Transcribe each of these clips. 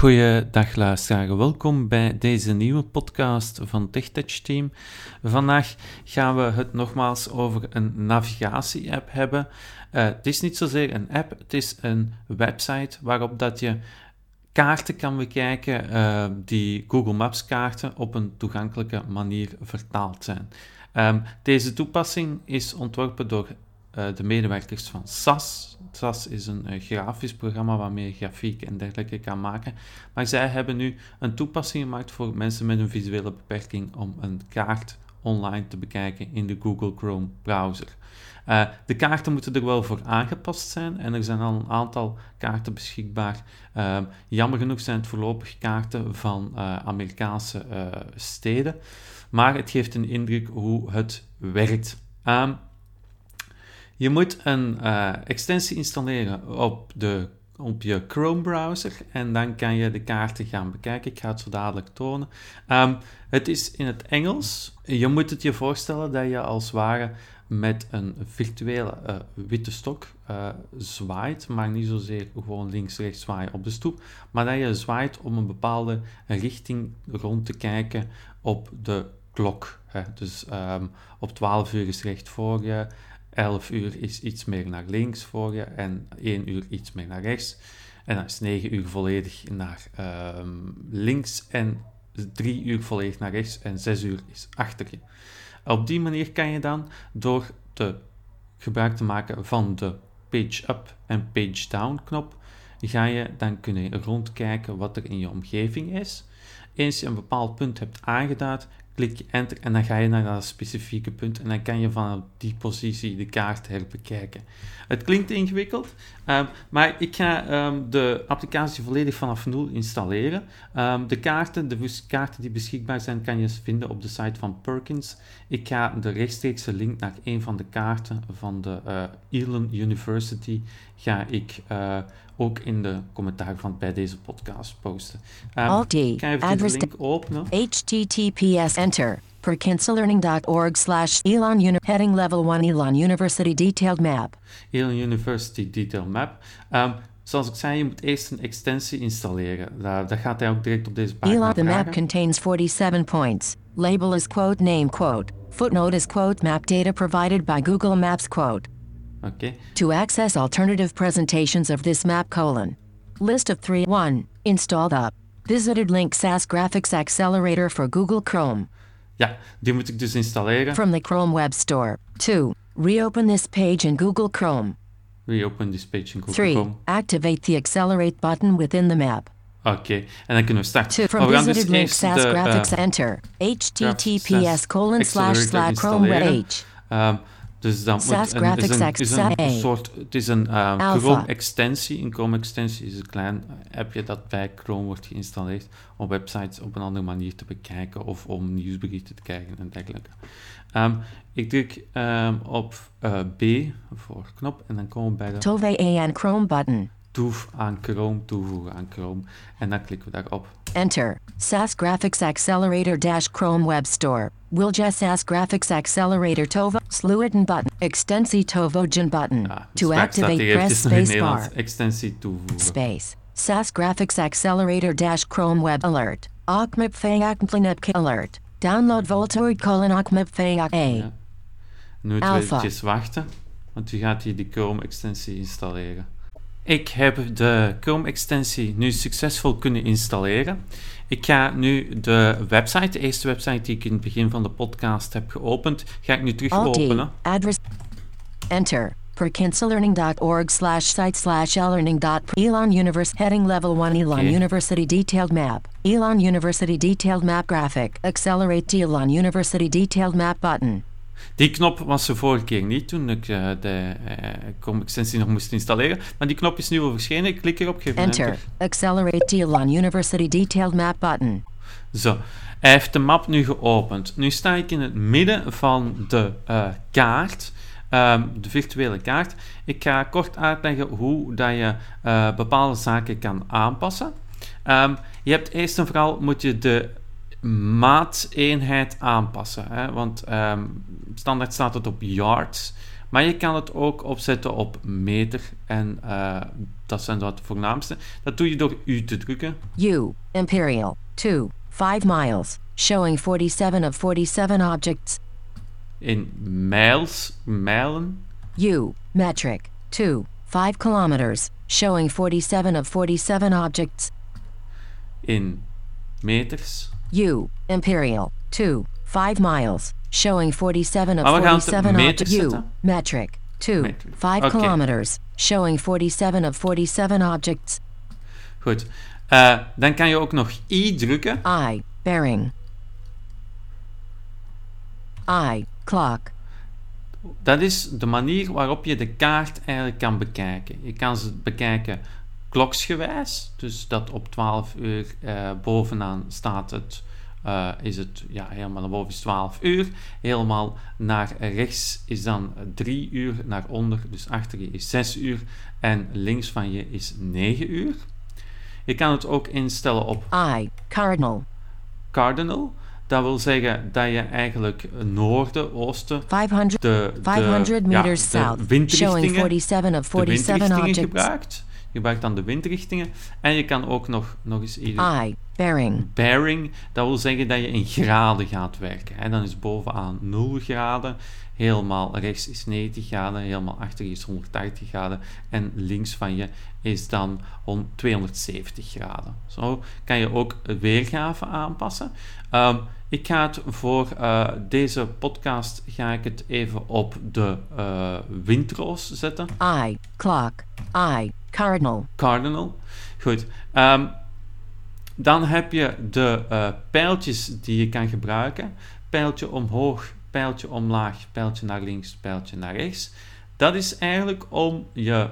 Goeiedag luisteraars, welkom bij deze nieuwe podcast van TechTouch Team. Vandaag gaan we het nogmaals over een navigatie-app hebben. Uh, het is niet zozeer een app, het is een website waarop dat je kaarten kan bekijken uh, die Google Maps kaarten op een toegankelijke manier vertaald zijn. Um, deze toepassing is ontworpen door uh, de medewerkers van SAS. SAS is een uh, grafisch programma waarmee je grafiek en dergelijke kan maken. Maar zij hebben nu een toepassing gemaakt voor mensen met een visuele beperking om een kaart online te bekijken in de Google Chrome browser. Uh, de kaarten moeten er wel voor aangepast zijn en er zijn al een aantal kaarten beschikbaar. Uh, jammer genoeg zijn het voorlopig kaarten van uh, Amerikaanse steden, maar het geeft een indruk hoe het werkt. Um, je moet een uh, extensie installeren op, de, op je Chrome browser en dan kan je de kaarten gaan bekijken. Ik ga het zo dadelijk tonen. Um, het is in het Engels. Je moet het je voorstellen dat je als ware met een virtuele uh, witte stok uh, zwaait, maar niet zozeer gewoon links-rechts zwaaien op de stoep, maar dat je zwaait om een bepaalde richting rond te kijken op de klok. Hè. Dus um, op 12 uur is recht voor je, 11 uur is iets meer naar links voor je en 1 uur iets meer naar rechts. En dan is 9 uur volledig naar um, links en 3 uur volledig naar rechts en 6 uur is achter je. Op die manier kan je dan door te gebruik te maken van de page up en page down knop, ga je dan kunnen rondkijken wat er in je omgeving is. Eens je een bepaald punt hebt aangeduid, klik enter en dan ga je naar dat specifieke punt en dan kan je vanaf die positie de kaart herbekijken. Het klinkt ingewikkeld, um, maar ik ga um, de applicatie volledig vanaf nul installeren. Um, de kaarten, de kaarten die beschikbaar zijn, kan je vinden op de site van Perkins. Ik ga de rechtstreekse link naar een van de kaarten van de uh, Elon University ga ik uh, ook in de commentaar van bij deze podcast posten. Um, Alt-D, address de link openen. https enter perkinslearning.org slash Elon Uni heading level 1 Elon University detailed map. Elon University detailed map. Um, zoals ik zei, je moet eerst een extensie installeren. Uh, dat gaat hij ook direct op deze pagina Elon, the vragen. map contains 47 points. Label is quote name quote. Footnote is quote map data provided by Google Maps quote. Okay. To access alternative presentations of this map colon. List of 3 1. Installed up. Visited link SAS Graphics Accelerator for Google Chrome. Ja, die moet ik dus installeren. From the Chrome Web Store. 2. Reopen this page in Google Chrome. Reopen this page in Google 3. Chrome. Activate the accelerate button within the map. Oké, okay. en dan kunnen we starten. 2. From Maar we gaan dus visited link eerst SAS de, Graphics uh, enter. https colon slash slash Chrome web page. Um, dus dan SAS moet een, is een, is een Access- soort, het is een uh, Alpha. Chrome extensie. Een Chrome extensie is een klein appje dat bij Chrome wordt geïnstalleerd om websites op een andere manier te bekijken of om nieuwsberichten te krijgen en dergelijke. Um, ik druk um, op uh, B voor knop en dan komen we bij de Tove AN Chrome button. Toef aan Chrome, toevoegen aan Chrome en dan klikken we daarop. Enter. SAS Graphics Accelerator dash Chrome Web Store. Wilja SAS Graphics Accelerator Tovo Sluiten button. Extensie Tovogen button. Ja, to activate press eventjes nog in space Nederlands. bar. Extensie toevoegen. Space. SAS Graphics Accelerator dash Chrome Web Alert. Akmip Fayak Alert. Download Voltoid colon Akmip Fayak A. Ja. Nu eventjes wachten, want u gaat hier die Chrome-extensie installeren. Ik heb de Chrome-extensie nu succesvol kunnen installeren. Ik ga nu de website, de eerste website die ik in het begin van de podcast heb geopend, ga ik nu terug Alt openen. Address. Enter. perkinslearning.org slash site slash Elon Universe heading level 1 Elon Okay. University detailed map. Elon University detailed map graphic. Accelerate to Elon University detailed map button. Die knop was de vorige keer niet, toen ik eh, de Chrome-extensie nog moest installeren. Maar die knop is nu al verschenen. Ik klik erop, geef Enter. enter. Accelerate Elon University detailed map button. Zo, hij heeft de map nu geopend. Nu sta ik in het midden van de eh, kaart, ehm, de virtuele kaart. Ik ga kort uitleggen hoe dat je bepaalde zaken kan aanpassen. Ehm, je hebt eerst en vooral moet je de maateenheid aanpassen. Hè? Want ehm, standaard staat het op yards. Maar je kan het ook opzetten op meter. En eh, dat zijn wat de voornaamste. Dat doe je door U te drukken. U, Imperial, 2, 5 miles, showing 47 of 47 objects. In miles, mijlen. U, metric, 2, 5 kilometers, showing 47 of 47 objects. In meters. U, Imperial, 2, 5 miles, showing 47 of Maar we gaan het op 47 meters objects. U, zetten. metric, 2, Metric. 5 Oké. kilometers, showing 47 of 47 objects. Goed. Eh, dan kan je ook nog I drukken. I, bearing. I, clock. Dat is de manier waarop je de kaart eigenlijk kan bekijken. Je kan ze bekijken kloksgewijs, dus dat op 12 uur eh, bovenaan staat het, eh, is het ja, helemaal naar boven is 12 uur. Helemaal naar rechts is dan 3 uur, naar onder, dus achter je is 6 uur en links van je is 9 uur. Je kan het ook instellen op I, cardinal. cardinal. Dat wil zeggen dat je eigenlijk noorden, oosten, 500, de, de, 500 ja, meters de windrichtingen, 47 of de 47 windrichtingen objects. gebruikt. Je gebruikt dan de windrichtingen. En je kan ook nog, nog eens hier I, bearing. bearing. Dat wil zeggen dat je in graden gaat werken. En dan is bovenaan 0 graden. Helemaal rechts is 90 graden. Helemaal achter je is 180 graden. En links van je is dan hon- 270 graden. Zo kan je ook weergave aanpassen. Ehm, ik ga het voor eh, deze podcast ga ik het even op de eh, windroos zetten. I, clock. I, cardinal. Cardinal. Goed. Ehm, dan heb je de eh, pijltjes die je kan gebruiken. Pijltje omhoog, pijltje omlaag, pijltje naar links, pijltje naar rechts. Dat is eigenlijk om je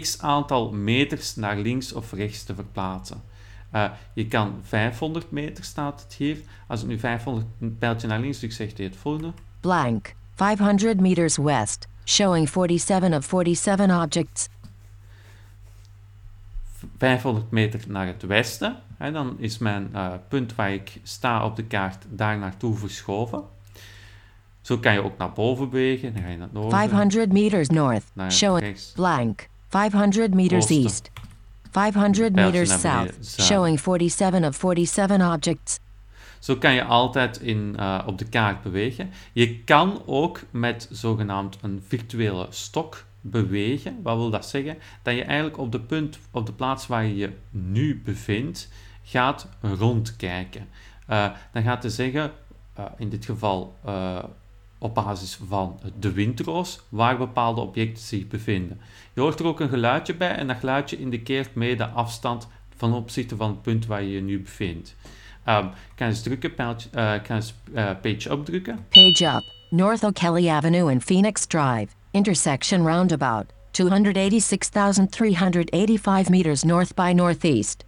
x aantal meters naar links of rechts te verplaatsen. Eh, je kan 500 meter, staat het hier. Als ik nu 500 een pijltje naar links druk, zegt hij het volgende. Blank. 500 meters west, showing 47 of 47 objects. 500 meter naar het westen. Hè, dan is mijn eh, punt waar ik sta op de kaart daar naartoe verschoven. Zo kan je ook naar boven bewegen. Dan ga je naar het noorden. 500 meters north, showing blank. 500 meters Oosten. east. 500 Pijltje meters south, showing 47 of 47 objects. Zo kan je altijd in, eh, op de kaart bewegen. Je kan ook met zogenaamd een virtuele stok bewegen. Wat wil dat zeggen? Dat je eigenlijk op de punt, op de plaats waar je je nu bevindt, gaat rondkijken. Eh, dan gaat hij zeggen, eh, in dit geval eh, op basis van de windroos, waar bepaalde objecten zich bevinden. Je hoort er ook een geluidje bij en dat geluidje indiceert mee de afstand van opzichte van het punt waar je je nu bevindt. Ehm, ik kan eens drukken, kan eens page up drukken. Page up. North O'Kelly Avenue and Phoenix Drive, intersection roundabout, 286,385 meters north by northeast.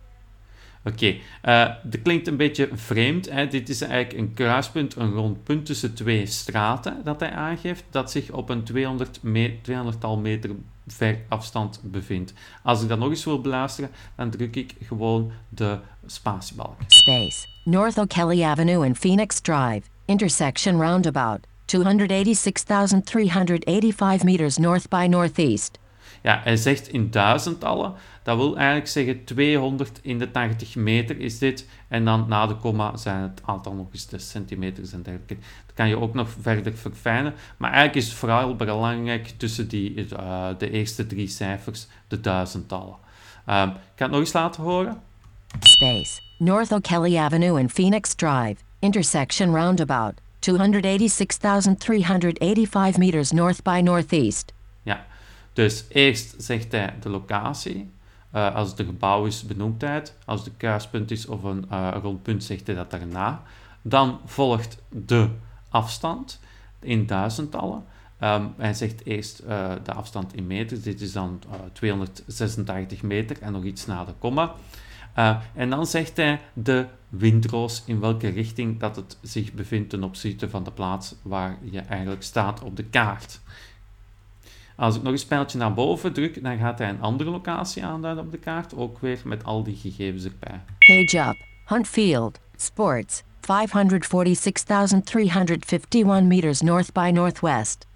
Oké, eh, dat klinkt een beetje vreemd. Hè? Dit is eigenlijk een kruispunt, een rond punt tussen twee straten dat hij aangeeft, dat zich op een 200 me 200-tal meter ver afstand bevindt. Als ik dat nog eens wil beluisteren, dan druk ik gewoon de spatiebalk. Space. North O'Kelly Avenue and Phoenix Drive, intersection roundabout, 286,385 meters north by northeast. Ja, hij zegt in duizendtallen. Dat wil eigenlijk zeggen 200 in de 80 meter is dit. En dan na de komma zijn het aantal nog eens de centimeters en dergelijke. Dat kan je ook nog verder verfijnen. Maar eigenlijk is het vooral belangrijk tussen die, eh, de eerste drie cijfers, de duizendtallen. Ehm, ik ga het nog eens laten horen. Space. North O'Kelly Avenue and Phoenix Drive, intersection roundabout, 286,385 meters north by northeast. Ja, dus eerst zegt hij de locatie. Eh, als het een gebouw is, benoemt hij het. Als een kruispunt is of een eh, rondpunt, zegt hij dat daarna. Dan volgt de afstand in duizendtallen. Ehm, hij zegt eerst eh, de afstand in meters. Dit is dan eh, 286 meter en nog iets na de komma. Eh, en dan zegt hij de windroos in welke richting dat het zich bevindt ten opzichte van de plaats waar je eigenlijk staat op de kaart. Als ik nog een pijltje naar boven druk, dan gaat hij een andere locatie aanduiden op de kaart, ook weer met al die gegevens erbij. Page up. Hunt Field. Sports. 546,351 meters north by northwest.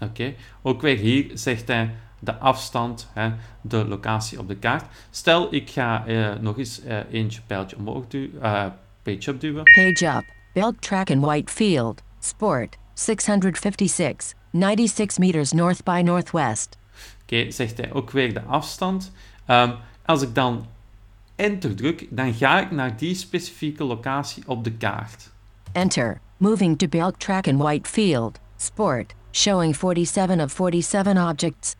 Oké, ook weer hier zegt hij de afstand, hè, de locatie op de kaart. Stel, ik ga uh, nog eens uh, eentje pijltje omhoog duwen, uh, page up duwen. Page up. Belt track in Whitefield. Sport. 656. 96 meters north by northwest. Oké, okay, zegt hij ook weer de afstand. Um, als ik dan enter druk, dan ga ik naar die specifieke locatie op de kaart. Enter. Moving to belt track in Whitefield. Sport. Showing 47 of 47 objects.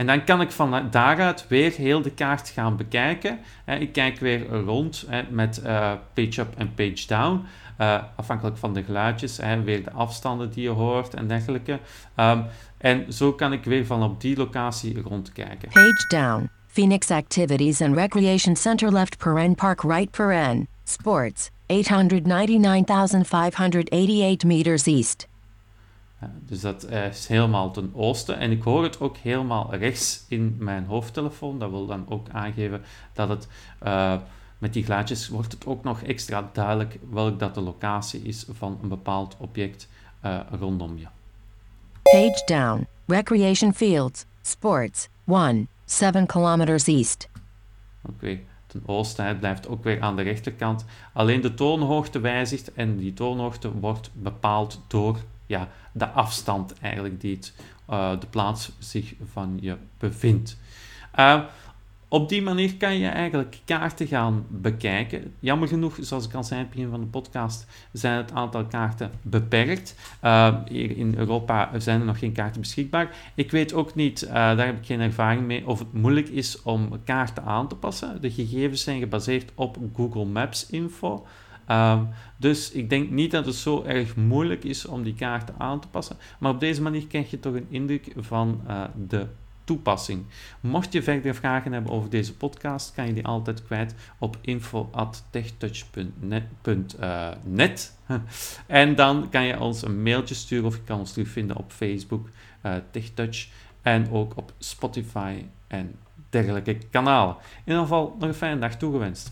En dan kan ik van daaruit weer heel de kaart gaan bekijken. Ik kijk weer rond met uh, page up en page down. Uh, afhankelijk van de geluidjes, weer de afstanden die je hoort en dergelijke. Um, en zo kan ik weer van op die locatie rondkijken. Page down. Phoenix Activities and Recreation Center left paren park right paren. Sports. 899,588 meters east. Dus dat is helemaal ten oosten. En ik hoor het ook helemaal rechts in mijn hoofdtelefoon. Dat wil dan ook aangeven dat het uh, met die glaadjes wordt het ook nog extra duidelijk welk dat de locatie is van een bepaald object uh, rondom je. Page down. Recreation fields. Sports. 1. 7 kilometers east. Oké. Okay ten oosten. Het blijft ook weer aan de rechterkant. Alleen de toonhoogte wijzigt en die toonhoogte wordt bepaald door ja, de afstand eigenlijk die het, uh, de plaats zich van je bevindt. Uh, op die manier kan je eigenlijk kaarten gaan bekijken. Jammer genoeg, zoals ik al zei aan het begin van de podcast, zijn het aantal kaarten beperkt. Uh, hier in Europa zijn er nog geen kaarten beschikbaar. Ik weet ook niet, daar heb ik geen ervaring mee, of het moeilijk is om kaarten aan te passen. De gegevens zijn gebaseerd op Google Maps info. Uh, dus ik denk niet dat het zo erg moeilijk is om die kaarten aan te passen. Maar op deze manier krijg je toch een indruk van uh, de toepassing. Mocht je verder vragen hebben over deze podcast, kan je die altijd kwijt op info.techtouch.net. en dan kan je ons een mailtje sturen of je kan ons terugvinden op Facebook, uh, TechTouch en ook op Spotify en dergelijke kanalen. In ieder geval nog een fijne dag toegewenst.